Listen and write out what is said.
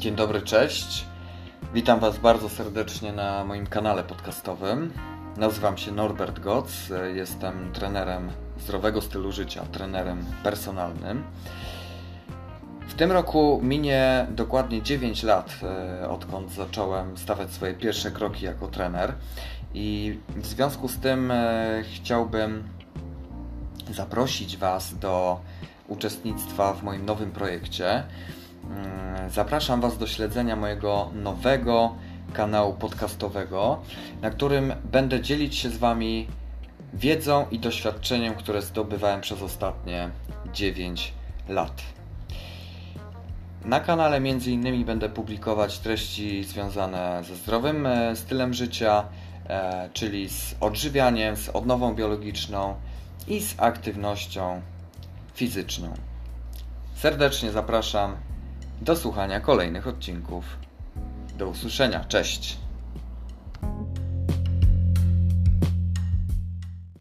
Dzień dobry, cześć. Witam Was bardzo serdecznie na moim kanale podcastowym. Nazywam się Norbert Goc, jestem trenerem zdrowego stylu życia, trenerem personalnym. W tym roku minie dokładnie 9 lat, e, odkąd zacząłem stawiać swoje pierwsze kroki jako trener, i w związku z tym e, chciałbym zaprosić Was do uczestnictwa w moim nowym projekcie. Zapraszam Was do śledzenia mojego nowego kanału podcastowego, na którym będę dzielić się z Wami wiedzą i doświadczeniem, które zdobywałem przez ostatnie 9 lat. Na kanale innymi będę publikować treści związane ze zdrowym e, stylem życia, e, czyli z odżywianiem, z odnową biologiczną i z aktywnością fizyczną. Serdecznie zapraszam do słuchania kolejnych odcinków. Do usłyszenia. Cześć.